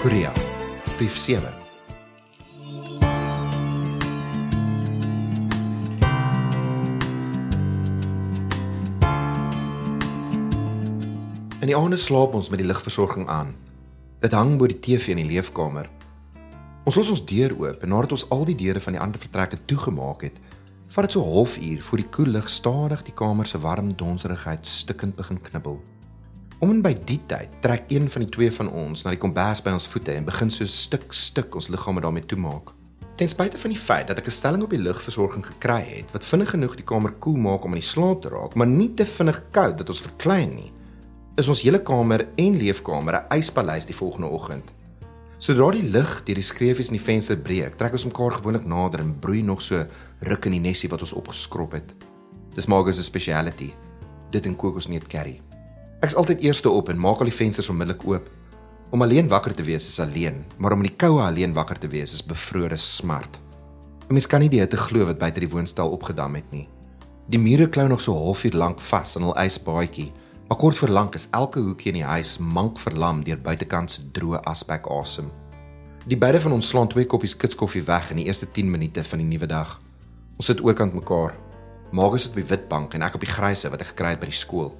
Korea. Brief 7. In die aande slaap ons met die ligversorging aan. Dit hang bo die TV in die leefkamer. Ons los ons deur oop en nadat ons al die deure van die ander vertrekke toegemaak het, vat dit so 'n halfuur voor die koel lig stadig die kamer se warm donserigheid stikkend begin knibbel. Om by die tyd trek een van die twee van ons na die kombers by ons voete en begin so stuk stuk ons liggame daarmee toemaak. Ten spyte van die feit dat ek 'n stelling op die ligversorging gekry het wat vinnig genoeg die kamer koel maak om in die slaap te raak, maar nie te vinnig koud dat ons verklein nie, is ons hele kamer en leefkamer 'n yspaleis die volgende oggend. Sodra die lig deur die skreefies in die venster breek, trek ons mekaar gewoonlik nader en broei nog so ruk in die nesie wat ons opgeskrob het. Dis Margus se speciality. Dit en kokosneut curry. Ek's altyd eerste op en maak al die vensters onmiddellik oop. Om alleen wakker te wees is alleen, maar om in die koue alleen wakker te wees is bevrore smart. 'n Mens kan nie die hitte glo wat buite die woonstel opgedam het nie. Die mure klou nog so halfuur lank vas in hul ysbaadjie Maar kort voor lank is elke hoekie in die huis mank verlam deur buitekant se droë aspek asem. Die beide van ons slaan twee koppies kitskoffie weg in die eerste 10 minute van die nuwe dag. Ons sit oorkant mekaar. Maag sit op die wit bank en ek op die gryse wat ek gekry het by die skool.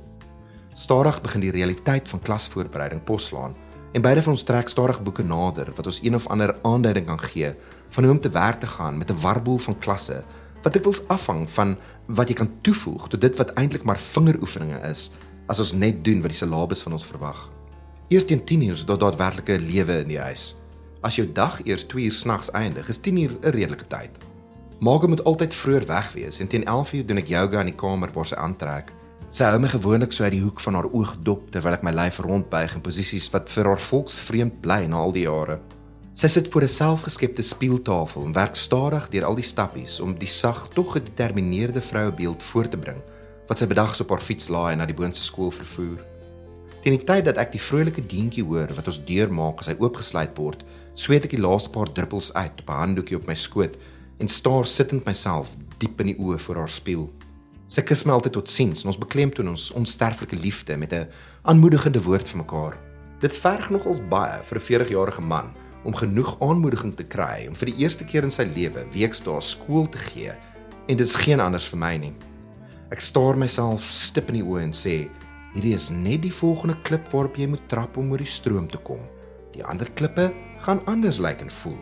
Stadig begin die realiteit van klasvoorbereiding poslaan en beide van ons trek stadig boeke nader wat ons een of ander aanduiding kan gee van hoe om te werk te gaan met 'n warboel van klasse wat ek wils afhang van wat jy kan toevoeg tot dit wat eintlik maar vingeroefeninge is as ons net doen wat die salabes van ons verwag. Eers teen 10:00 is daar daadwerklike lewe in die huis. As jou dag eers 2 uur snags eindig, is 10:00 'n redelike tyd. Maak moet altyd vroeër weg wees en teen 11:00 doen ek yoga in die kamer waar sy aantrek. Sy hou my gewoonlik so uit die hoek van haar oog dop terwyl ek my lyf rondbuig in posisies wat vir haar volksvreemd bly na al die jare. Sy sit voor 'n selfgeskepte speeltafel en werk stadig deur al die stappies om die sag tog gedetermineerde vrouebeeld voor te bring wat sy bedags op haar fiets laai en na die boonste skool vervoer. Teen die tyd dat ek die vrolike dientjie hoor wat ons deurmaak as hy oopgesluit word, sweet ek die laaste paar druppels uit op 'n handdoekie op my skoot en staar sittend myself diep in die oë voor haar spieël. Sy kus my altyd tot siens en ons beklemtoon ons onsterflike liefde met 'n aanmoedigende woord vir mekaar. Dit verg nogals baie vir 'n 40-jarige man om genoeg aanmoediging te kry om vir die eerste keer in sy lewe weekdae skool te gee en dit is geen anders vir my nie. Ek staar myself stip in die oë en sê: "Hierdie is net die volgende klip waarop jy moet trap om oor die stroom te kom. Die ander klippe gaan anders lyk en voel.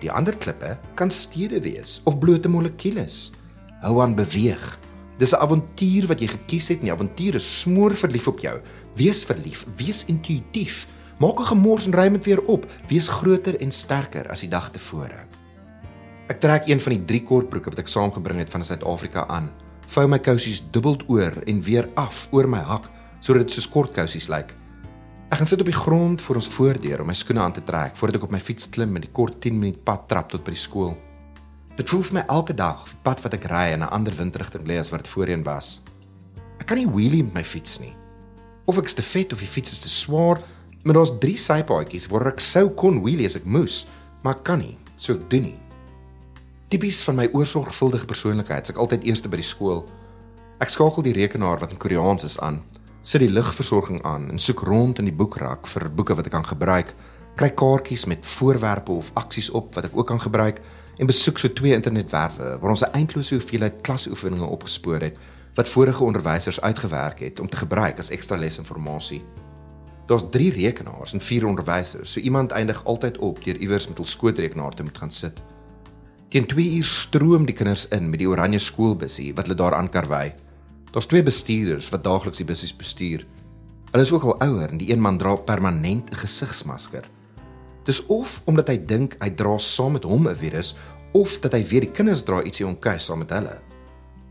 Die ander klippe kan stede wees of blote molekules. Hou aan beweeg. Dis 'n avontuur wat jy gekies het en die avontuur is smoor verlief op jou. Wees verlief, wees intuïtief. Maak 'n gemors en ry met weer op. Wees groter en sterker as die dag tevore." Ek trek een van die drie kortbroeke wat ek saamgebring het van Suid-Afrika aan vou my kousies dubbel oor en weer af oor my hak sodat dit soos kort kousies lyk. Ek gaan sit op die grond voor ons voordeur om my skoene aan te trek voordat ek op my fiets klim en die kort 10 minuut pad trap tot by die skool. Dit voel vir my elke dag die pad wat ek ry in 'n ander windrigting lê as wat dit voorheen was. Ek kan nie wheelie met my fiets nie. Of ek's te vet of die fiets is te swaar, maar daar's drie sypaadjies waar ek sou kon wheelie as ek moes, maar ek kan nie, so ek doen nie. Tipies van my oorsorgvuldige persoonlikheid, ek altyd eerste by die skool. Ek skakel die rekenaar wat in Koreaans is aan, sit die ligversorging aan en soek rond in die boekrak vir boeke wat ek kan gebruik, kry kaartjies met voorwerpe of aksies op wat ek ook kan gebruik en besoek so twee internetwerwe waar ons 'n eindelose hoeveelheid klasoefeninge opgespoor het wat vorige onderwysers uitgewerk het om te gebruik as ekstra lesinformasie. Daar's 3 rekenaars en 4 onderwysers, so iemand eindig altyd op deur iewers met hul skootrekenaar te moet gaan sit. Teen 2 uur stroom die kinders in met die oranje skoolbussie wat hulle daar aankarwei. Daar's twee bestuurders wat daagliks die bussies bestuur. Hulle is ook al ouer en die een man dra permanent 'n gesigsmasker. Dis of omdat hy dink hy dra saam met hom 'n virus of dat hy weet die kinders dra ietsie onkuis saam met hulle.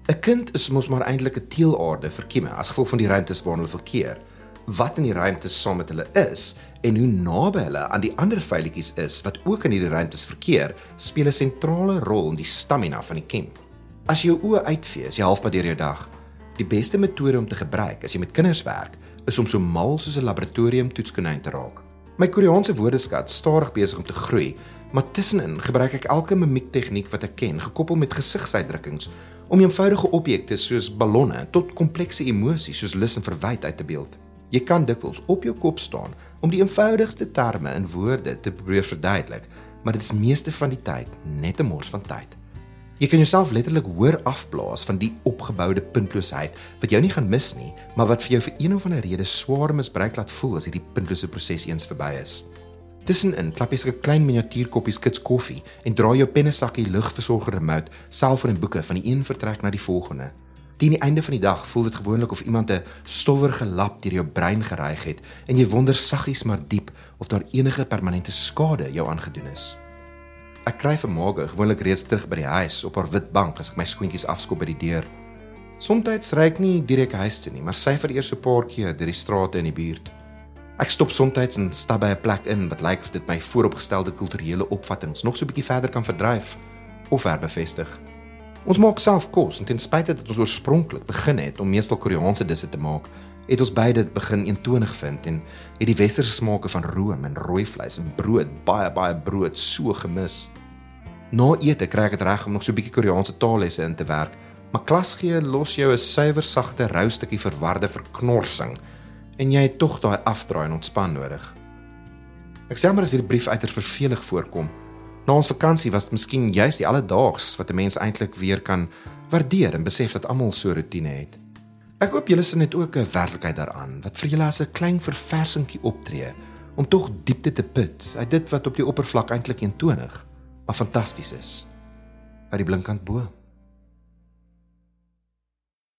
'n Kind is mos maar eintlik 'n teelaarde vir kieme as gevolg van die ruimtes waarin hulle verkeer wat in die ruimte saam met hulle is en hoe naby hulle aan die ander veilietjies is wat ook in hierdie ruimtes verkeer, speel 'n sentrale rol in die stamina van die camp. As jou oë uitvee, is jy halfpad deur jou dag. Die beste metode om te gebruik as jy met kinders werk, is om so mal soos 'n laboratorium toetskonyn te raak. My Koreaanse woordeskat stadig besig om te groei, maar tussenin gebruik ek elke mimiek tegniek wat ek ken, gekoppel met gesigsuitdrukkings om eenvoudige objekte soos ballonne tot komplekse emosies soos lus en verwyd uit te beeld. Jy kan dikwels op jou kop staan om die eenvoudigste terme in woorde te probeer verduidelik, maar dit is meeste van die tyd net 'n mors van tyd. Jy kan jouself letterlik hoor afblaas van die opgeboude puntloosheid wat jou nie gaan mis nie, maar wat vir jou vir een of ander rede swaar misbruik laat voel as hierdie puntlose proses eens verby is. Tussenin klap jy 'n klein miniatuurkoppie skits koffie en draai jou pennesakkie lugversorger remote, selfoon en boeke van die een vertrek na die volgende. Teen die einde van die dag voel dit gewoonlik of iemand 'n stowwerige lap deur jou brein geryg het en jy wonder saggies maar diep of daar enige permanente skade jou aangedoen is. Ek kry vir Margo gewoonlik reeds terug by die huis op haar wit bank as ek my skoentjies afskop by die deur. Somstyds ry ek nie direk huis toe nie, maar sy vir eers 'n paar keer deur die strate in die buurt. Ek stop somstyds en stap by 'n plek in wat lyk of dit my vooropgestelde kulturele opvattinge nog so 'n bietjie verder kan verdryf of herbevestig. Ons maak self kos en ten spyte dat ons oorspronklik begin het om meestal Koreaanse disse te maak, het ons beide begin eentonig vind en het die westerse smake van room en rooi vleis en brood, baie baie brood so gemis. Na ete kry ek dit reg om nog so 'n bietjie Koreaanse taallesse in te werk, maar klas gee los jou 'n suiwer sagte rou stukkie verwarde verknorsing en jy het tog daai afdraai en ontspan nodig. Ek sê maar as hierdie brief uiters vervelig voorkom. Na ons vakansie was dit miskien juist die alledaags wat 'n mens eintlik weer kan waardeer en besef dat almal so 'n rotine het. Ek hoop julle sien net ook 'n werklikheid daaraan wat vir julle as 'n klein verversingkie optree om tog diepte te put uit dit wat op die oppervlak eintlik eentonig, maar fantasties is. Uit die blinkkant bo.